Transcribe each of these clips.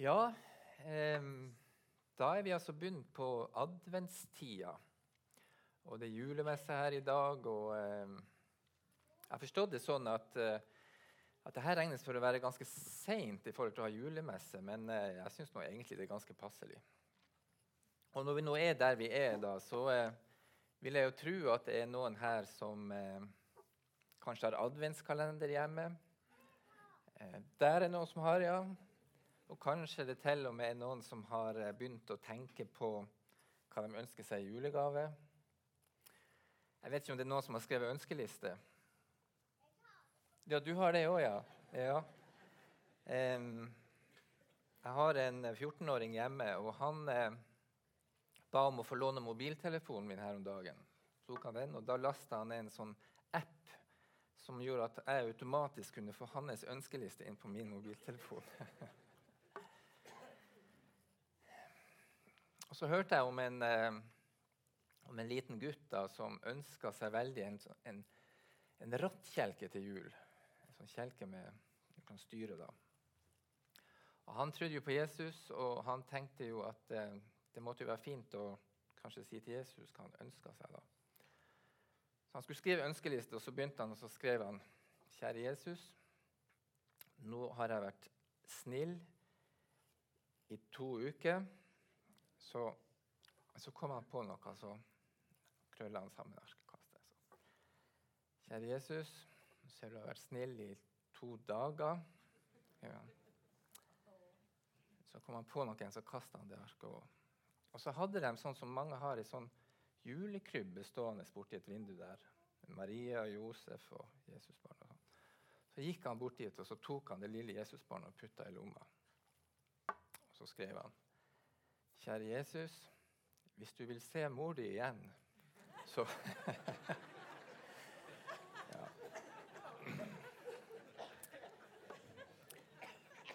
Ja, eh, da er vi altså begynt på adventstida. Og det er julemesse her i dag. og eh, Jeg har forstått det sånn at, eh, at det her regnes for å være ganske seint i forhold til å ha julemesse, men eh, jeg syns egentlig det er ganske passelig. Og når vi nå er der vi er, da, så eh, vil jeg jo tro at det er noen her som eh, kanskje har adventskalender hjemme. der er noen som har, ja. Og kanskje det til og med er noen som har eh, begynt å tenke på hva de ønsker seg i julegave. Jeg vet ikke om det er noen som har skrevet ønskeliste. Ja, du har det òg, ja. ja. Jeg har en 14-åring hjemme, og han eh, ba om å få låne mobiltelefonen min her om dagen. tok han den, og Da lasta han en sånn app som gjorde at jeg automatisk kunne få hans ønskeliste inn på min mobiltelefon. Og så hørte jeg om en, eh, om en liten gutt da, som ønska seg veldig en, en, en rattkjelke til jul. En sånn kjelke med, du kan styre. da. Og Han trodde jo på Jesus, og han tenkte jo at eh, det måtte jo være fint å kanskje si til Jesus hva han ønska seg. da. Så Han skulle skrive ønskeliste, og så begynte han, og så skrev han Kjære Jesus, nå har jeg vært snill i to uker. Så, så kom han på noe, så krølla han sammen arkekastet. Kjære Jesus, ser du har vært snill i to dager. Ja. Så kom han på noe, så kasta han det arket. Og, og så hadde de sånn som mange har, i sånn julekrybbe stående borti et vindu der. Maria, Josef og Jesusbarnet. Sånn. Så gikk han bort dit og så tok han det lille Jesusbarnet og putta i lomma. Og så skrev han Kjære Jesus, hvis du vil se mor di igjen, så ja.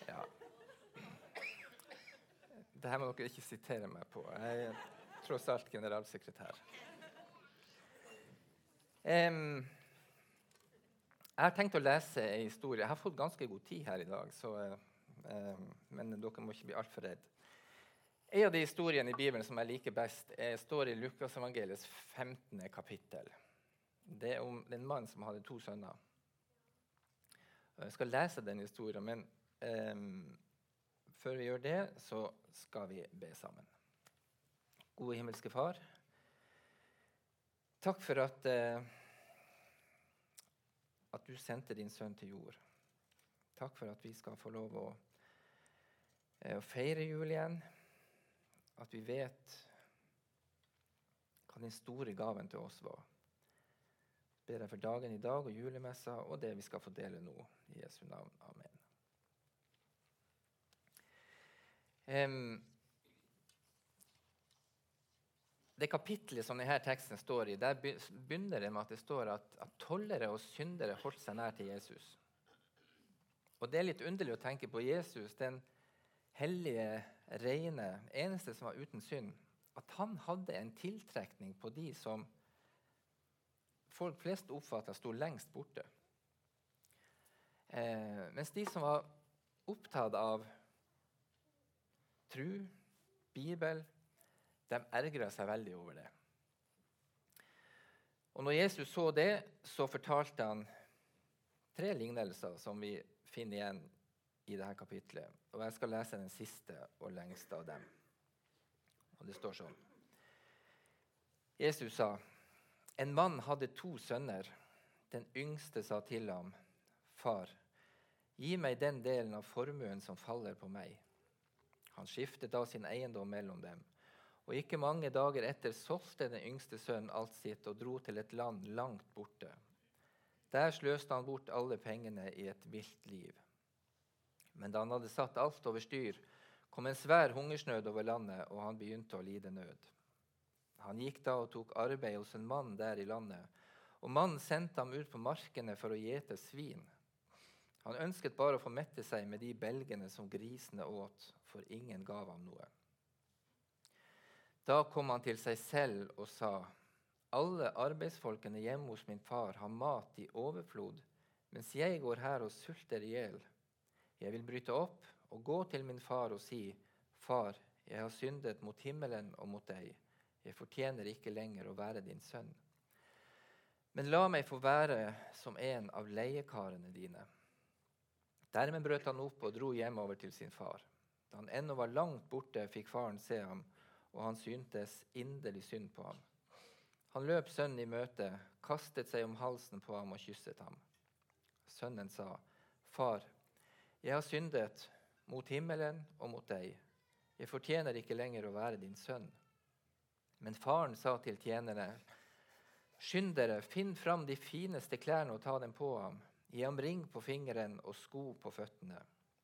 ja. Dette må dere ikke sitere meg på. Jeg er tross alt generalsekretær. Um, jeg har tenkt å lese en historie. Jeg har fått ganske god tid her i dag, så, um, men dere må ikke bli altfor redde. En av de historiene i Bibelen som jeg liker best, er, står i Lukasevangeliets 15. kapittel. Det er om en mann som hadde to sønner. Jeg skal lese den historien, men um, før vi gjør det, så skal vi be sammen. Gode himmelske Far. Takk for at, uh, at du sendte din sønn til jord. Takk for at vi skal få lov å, uh, å feire jul igjen at vi vet hva den store gaven til oss var. Jeg ber deg for dagen i dag og julemessa og det vi skal få dele nå. I Jesu navn. Amen. Um, det kapitlet som denne teksten står i, der begynner det med at det står at, at tollere og syndere holdt seg nær til Jesus. Og Det er litt underlig å tenke på Jesus, den hellige, rene, eneste som var uten synd, at han hadde en tiltrekning på de som folk flest oppfatta sto lengst borte. Eh, mens de som var opptatt av tru, Bibel, de ergra seg veldig over det. Og når Jesus så det, så fortalte han tre lignelser som vi finner igjen i dette kapitlet. Og jeg skal lese den siste og lengste av dem. Og det står sånn. Jesus sa, en mann hadde to sønner. Den yngste sa til ham, Far, gi meg den delen av formuen som faller på meg. Han skiftet da sin eiendom mellom dem. Og ikke mange dager etter solgte den yngste sønnen alt sitt og dro til et land langt borte. Der sløste han bort alle pengene i et vilt liv. Men da han hadde satt alt over styr, kom en svær hungersnød over landet, og han begynte å lide nød. Han gikk da og tok arbeid hos en mann der i landet, og mannen sendte ham ut på markene for å gjete svin. Han ønsket bare å få mette seg med de belgene som grisene åt, for ingen gav ham noe. Da kom han til seg selv og sa, alle arbeidsfolkene hjemme hos min far har mat i overflod, mens jeg går her og sulter i hjel. Jeg vil bryte opp og gå til min far og si:" Far, jeg har syndet mot himmelen og mot deg. Jeg fortjener ikke lenger å være din sønn. Men la meg få være som en av leiekarene dine. Dermed brøt han opp og dro hjemover til sin far. Da han ennå var langt borte, fikk faren se ham, og han syntes inderlig synd på ham. Han løp sønnen i møte, kastet seg om halsen på ham og kysset ham. Sønnen sa, 'Far, jeg har syndet mot himmelen og mot deg.' 'Jeg fortjener ikke lenger å være din sønn.' Men faren sa til tjenerne, 'Skynd dere, finn fram de fineste klærne og ta dem på ham.' 'Gi ham ring på fingeren og sko på føttene.'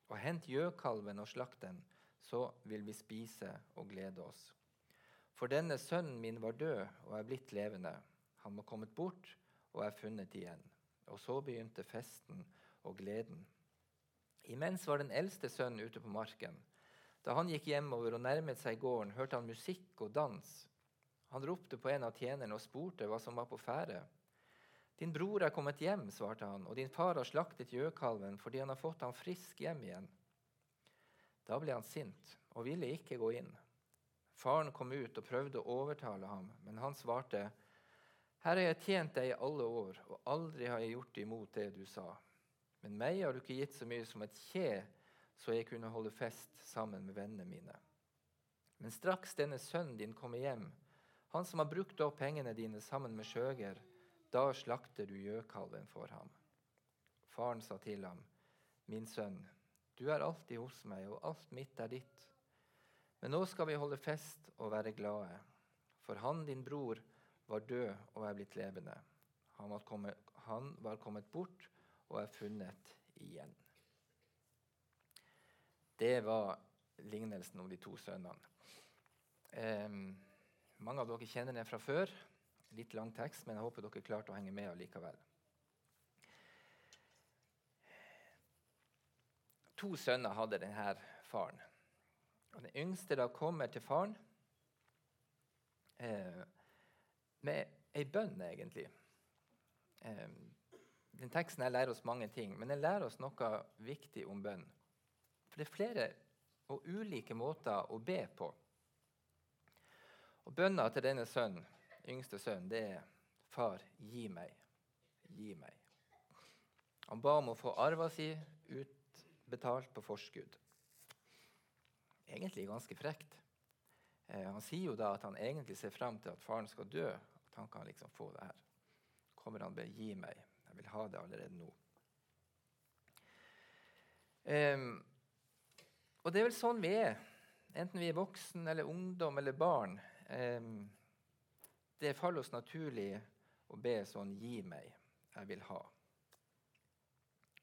'Og hent gjøkalven og slakt den, så vil vi spise og glede oss.' For denne sønnen min var død og er blitt levende. Han var kommet bort og er funnet igjen. Og så begynte festen og gleden. Imens var den eldste sønnen ute på marken. Da han gikk hjemover og nærmet seg gården, hørte han musikk og dans. Han ropte på en av tjenerne og spurte hva som var på ferde. Din bror er kommet hjem, svarte han, og din far har slaktet gjøkalven fordi han har fått ham frisk hjem igjen. Da ble han sint og ville ikke gå inn. Faren kom ut og prøvde å overtale ham, men han svarte, Her har jeg tjent deg i alle år, og aldri har jeg gjort imot det du sa. Men meg har du ikke gitt så mye som et kje, så jeg kunne holde fest sammen med vennene mine. Men straks denne sønnen din kommer hjem, han som har brukt opp pengene dine sammen med skjøger, da slakter du gjøkalven for ham. Faren sa til ham, Min sønn, du er alltid hos meg, og alt mitt er ditt. Men nå skal vi holde fest og være glade, for han, din bror, var død og er blitt levende. Han var kommet, han var kommet bort og er funnet igjen. Det var lignelsen om de to sønnene. Eh, mange av dere kjenner den fra før. Litt lang tekst, men jeg håper dere klarte å henge med allikevel. To sønner hadde denne faren. Og Den yngste da kommer til faren eh, med ei bønn, egentlig. Eh, den teksten her lærer oss mange ting, men den lærer oss noe viktig om bønn. For det er flere og ulike måter å be på. Og Bønna til denne sønnen, yngste sønnen, det er 'Far, gi meg. Gi meg'. Han ba om å få arva si utbetalt på forskudd. Egentlig ganske frekt. Eh, han sier jo da at han egentlig ser fram til at faren skal dø. At han kan liksom få det her. Kommer han be 'gi meg'. Vil ha det allerede nå. Um, og det er vel sånn vi er, enten vi er voksen eller ungdom eller barn. Um, det faller oss naturlig å be sånn 'Gi meg, jeg vil ha'.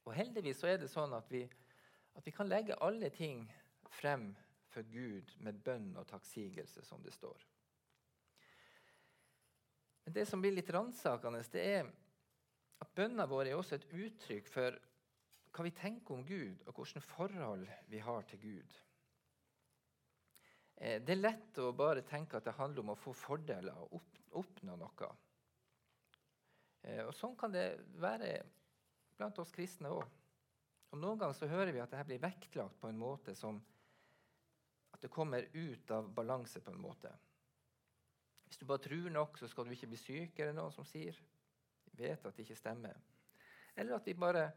Og heldigvis så er det sånn at vi, at vi kan legge alle ting frem for Gud med bønn og takksigelse, som det står. Men det som blir litt ransakende, det er at bønna vår er også et uttrykk for hva vi tenker om Gud, og hvilke forhold vi har til Gud. Eh, det er lett å bare tenke at det handler om å få fordeler og oppnå noe. Eh, og Sånn kan det være blant oss kristne òg. Noen ganger så hører vi at dette blir vektlagt på en måte som at det kommer ut av balanse på en måte. Hvis du bare tror nok, så skal du ikke bli syk, er det noen som sier. Vet at det ikke stemmer. Eller at vi bare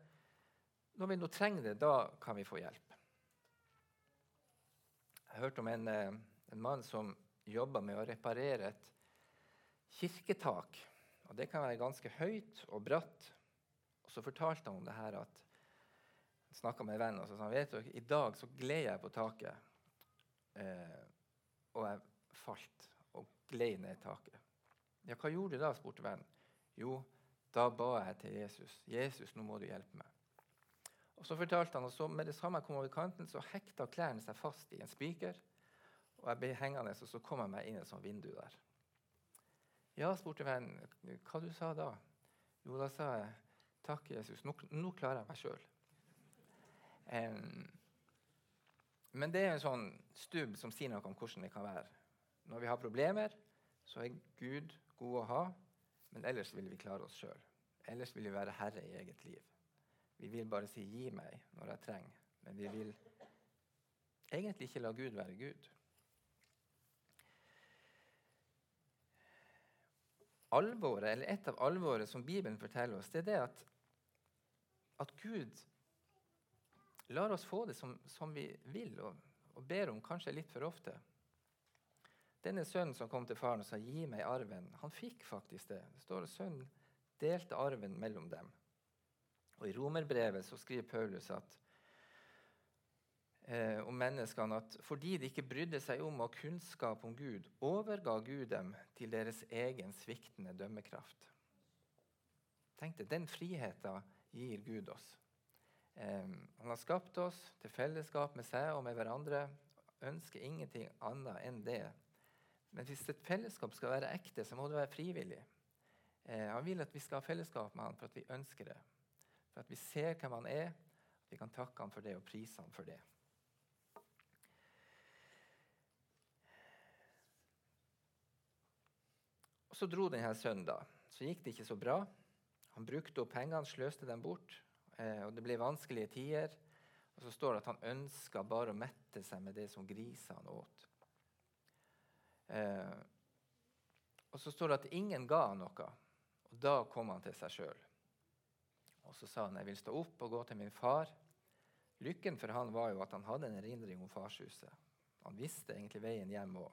Når vi nå trenger det, da kan vi få hjelp. Jeg hørte om en, eh, en mann som jobba med å reparere et kirketak. Og Det kan være ganske høyt og bratt. Og Så fortalte han om det her at han snakka med en venn og så sa han, vet du, i dag så gled jeg på taket. Eh, og jeg falt og gled ned taket. Ja, hva gjorde du da? spurte vennen. Jo, da ba jeg til Jesus. 'Jesus, nå må du hjelpe meg.' Og Så fortalte han, og så med det samme jeg kom over kanten, så hekta klærne seg fast i en spiker. Og jeg ble hengende, og så kom jeg meg inn i et sånt vindu der. Ja, spurte vennen. Hva du sa da? Jo, da sa jeg takk, Jesus. Nå, nå klarer jeg meg sjøl. Um, men det er en sånn stubb som sier noe om hvordan det kan være. Når vi har problemer, så er Gud god å ha. Men ellers vil vi klare oss sjøl. Ellers vil vi være herre i eget liv. Vi vil bare si 'gi meg' når jeg trenger. Men vi vil egentlig ikke la Gud være Gud. Alvoret, eller Et av alvoret som Bibelen forteller oss, det er det at, at Gud lar oss få det som, som vi vil, og, og, ber om kanskje litt for ofte. Denne sønnen som kom til faren og sa 'gi meg arven', han fikk faktisk det. Det står at Sønnen delte arven mellom dem. Og I romerbrevet så skriver Paulus at eh, om menneskene at fordi de ikke brydde seg om å ha kunnskap om Gud, overga Gud dem til deres egen sviktende dømmekraft. Tenk deg, Den friheten gir Gud oss. Eh, han har skapt oss til fellesskap med seg og med hverandre. Ønsker ingenting annet enn det. Men hvis et fellesskap skal være ekte, så må det være frivillig. Eh, han vil at vi skal ha fellesskap med han for at vi ønsker det. For at vi ser hvem han er, at vi kan takke han for det og prise han for det. Og Så dro denne sønnen. da. Så gikk det ikke så bra. Han brukte opp pengene, sløste dem bort. Eh, og Det ble vanskelige tider. Og Så står det at han ønska bare å mette seg med det som grisene åt. Eh, og så står det at ingen ga han noe. Og da kom han til seg sjøl. Og så sa han jeg vil stå opp og gå til min far. Lykken for han var jo at han hadde en erindring om farshuset. Han visste egentlig veien hjem og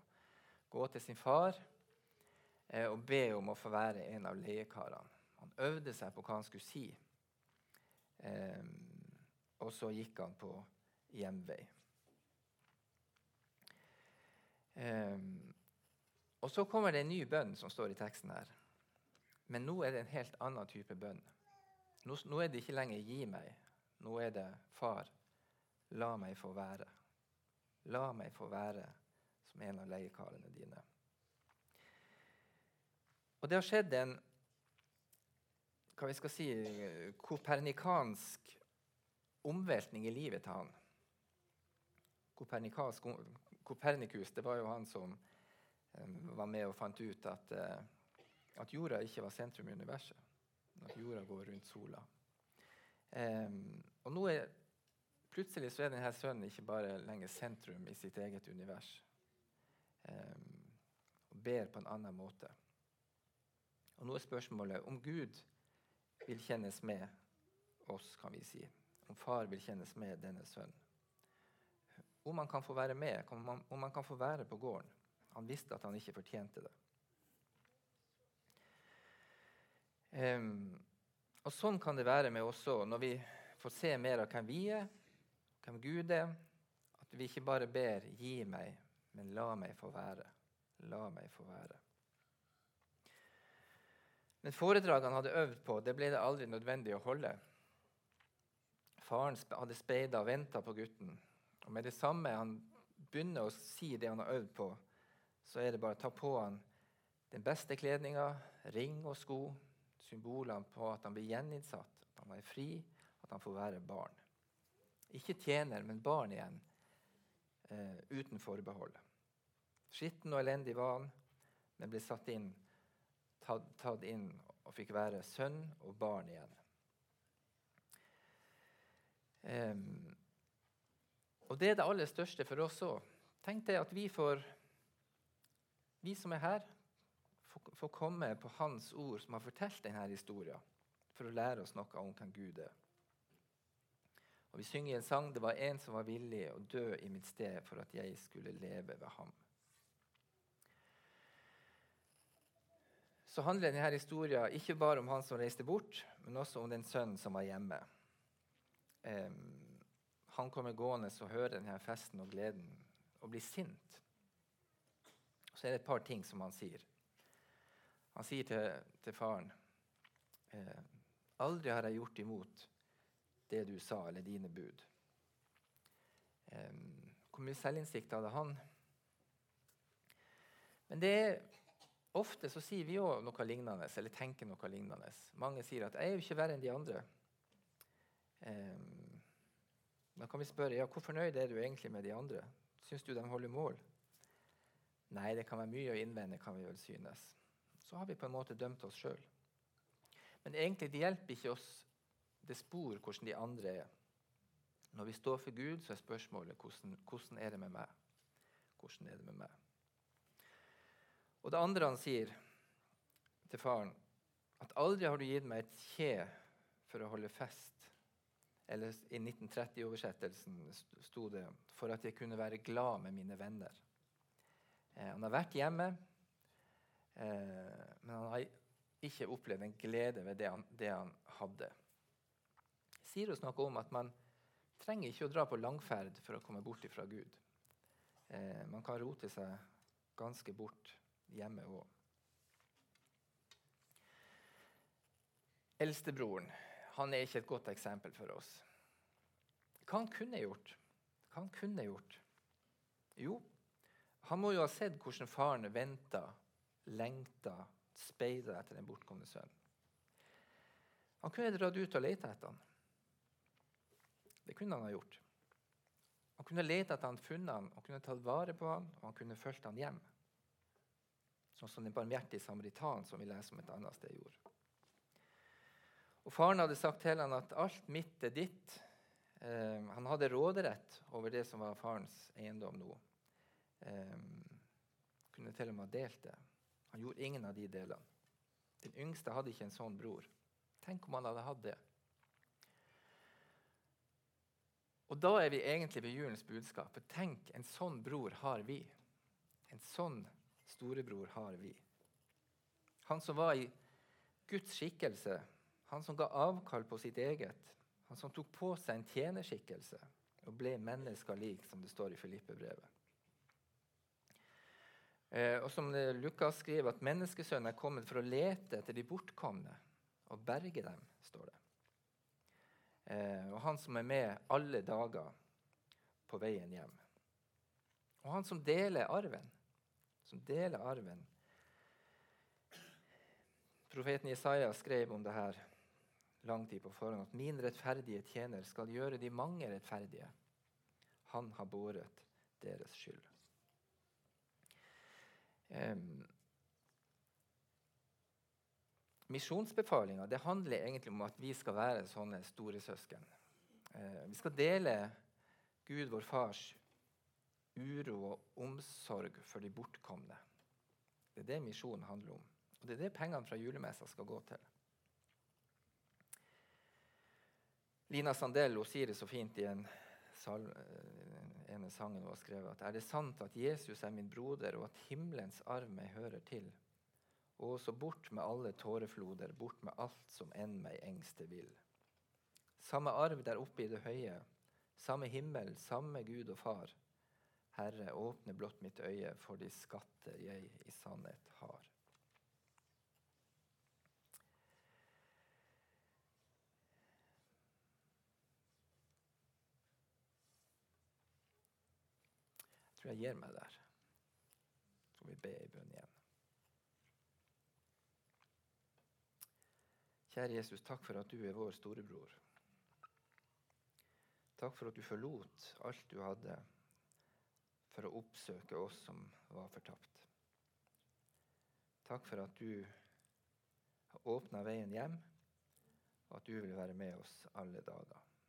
gå til sin far eh, og be om å få være en av leiekarene. Han øvde seg på hva han skulle si. Eh, og så gikk han på hjemvei. Eh, og så kommer det en ny bønn som står i teksten her. Men nå er det en helt annen type bønn. Nå, nå, er det ikke lenger 'gi meg'. Nå er det 'Far, la meg få være'. La meg få være som en av leiekarene dine. Og det har skjedd en hva vi skal si, kopernikansk omveltning i livet til han. Kopernikus det var jo han som var med og fant ut at, uh, at jorda ikke var sentrum i universet at jorda går rundt sola. Um, og nå er, plutselig så er denne sønnen ikke bare lenger sentrum i sitt eget univers. Um, og ber på en annen måte. Og nå er spørsmålet om Gud vil kjennes med oss, kan vi si. Om far vil kjennes med denne sønnen. Om han kan få være med, om han kan få være på gården. Han visste at han ikke fortjente det. Um, og Sånn kan det være med oss òg, når vi får se mer av hvem vi er, hvem Gud er. At vi ikke bare ber 'gi meg', men 'la meg få være'. La meg få være. Men foredraget han hadde øvd på, det ble det aldri nødvendig å holde. Faren hadde speida og venta på gutten. Og med det samme han begynner å si det han har øvd på, så er det bare å ta på han den beste kledninga, ring og sko, symbolene på at han blir gjeninnsatt, at han er fri, at han får være barn. Ikke tjener, men barn igjen, eh, uten forbehold. Skitten og elendig var han, men ble satt inn, tatt, tatt inn og fikk være sønn og barn igjen. Um, og det er det aller største for oss òg. Tenk deg at vi får Vi som er her, få komme på Hans ord, som har fortalt denne historien, for å lære oss noe om hvem Gud er. Og Vi synger i en sang det var en som var villig å dø i mitt sted for at jeg skulle leve ved ham. Så handler denne historien ikke bare om han som reiste bort, men også om den sønnen som var hjemme. Um, han kommer gående og hører denne festen og gleden og blir sint. Så er det et par ting som han sier. Han sier til, til faren eh, Aldri har jeg gjort imot det du sa, eller dine bud. Eh, hvor mye selvinnsikt hadde han? Men det er ofte så sier vi òg noe lignende, eller tenker noe lignende. Mange sier at 'jeg er jo ikke verre enn de andre'. Eh, da kan vi spørre ja, hvor fornøyd er du egentlig med de andre. Syns du de holder mål? Nei, det kan være mye å innvende, kan vi vel synes så har vi på en måte dømt oss sjøl. Men egentlig det hjelper ikke oss det spor hvordan de andre er. Når vi står for Gud, så er spørsmålet hvordan, hvordan er det med meg? Hvordan er det med meg? Og det andre han sier til faren, at aldri har du gitt meg et kje for å holde fest. Eller i 1930-oversettelsen sto det 'for at jeg kunne være glad med mine venner'. Eh, han har vært hjemme, eh, men han har ikke opplevd en glede ved det han, det han hadde. Oss noe om at man trenger ikke å dra på langferd for å komme bort fra Gud. Eh, man kan rote seg ganske bort hjemme òg. Eldstebroren han er ikke et godt eksempel for oss. Hva han kunne gjort? Hva han kunne gjort? Jo, han må jo ha sett hvordan faren venta, lengta, speida etter den bortkomne sønnen. Han kunne dratt ut og leita etter han. Det kunne han ha gjort. Han kunne lete etter han, funnet han, og kunne tatt vare på han, og han kunne fulgt han hjem. Sånn som den barmhjertige samaritan som vi leser om et annet sted, gjorde. Og Faren hadde sagt til han at alt mitt er ditt. Eh, han hadde råderett over det som var farens eiendom nå. Eh, kunne til og med ha delt det. Han gjorde ingen av de delene. Den yngste hadde ikke en sånn bror. Tenk om han hadde hatt det. Og da er vi egentlig ved julens budskap. Tenk, en sånn bror har vi. En sånn storebror har vi. Han som var i Guds skikkelse, han som ga avkall på sitt eget, han som tok på seg en tjenerskikkelse og ble mennesker lik, som det står i Filippe-brevet. Eh, og som Lukas skriver, at menneskesønnen er kommet for å lete etter de bortkomne og berge dem, står det. Eh, og han som er med alle dager på veien hjem. Og han som deler arven. Som deler arven. Profeten Jesaja skrev om det her lang tid på forhånd at min rettferdige tjener skal gjøre de mange rettferdige. Han har båret deres skyld. Misjonsbefalinga handler egentlig om at vi skal være sånne storesøsken. Eh, vi skal dele Gud, vår Fars, uro og omsorg for de bortkomne. Det er det misjonen handler om. Og det er det pengene fra julemessa skal gå til. Lina Sandell sier det så fint i en salme, eh, ene sangen hun har skrevet, at er det sant at Jesus er min broder, og at himmelens arv meg hører til? Og så bort med alle tårefloder, bort med alt som enn meg engste vil. Samme arv der oppe i det høye, samme himmel, samme Gud og Far. Herre, åpne blott mitt øye for de skatter jeg i sannhet har. Tror jeg gir meg der. Så vi be i bønn igjen. Kjære Jesus, takk for at du er vår storebror. Takk for at du forlot alt du hadde for å oppsøke oss som var fortapt. Takk for at du har åpna veien hjem, og at du vil være med oss alle dager.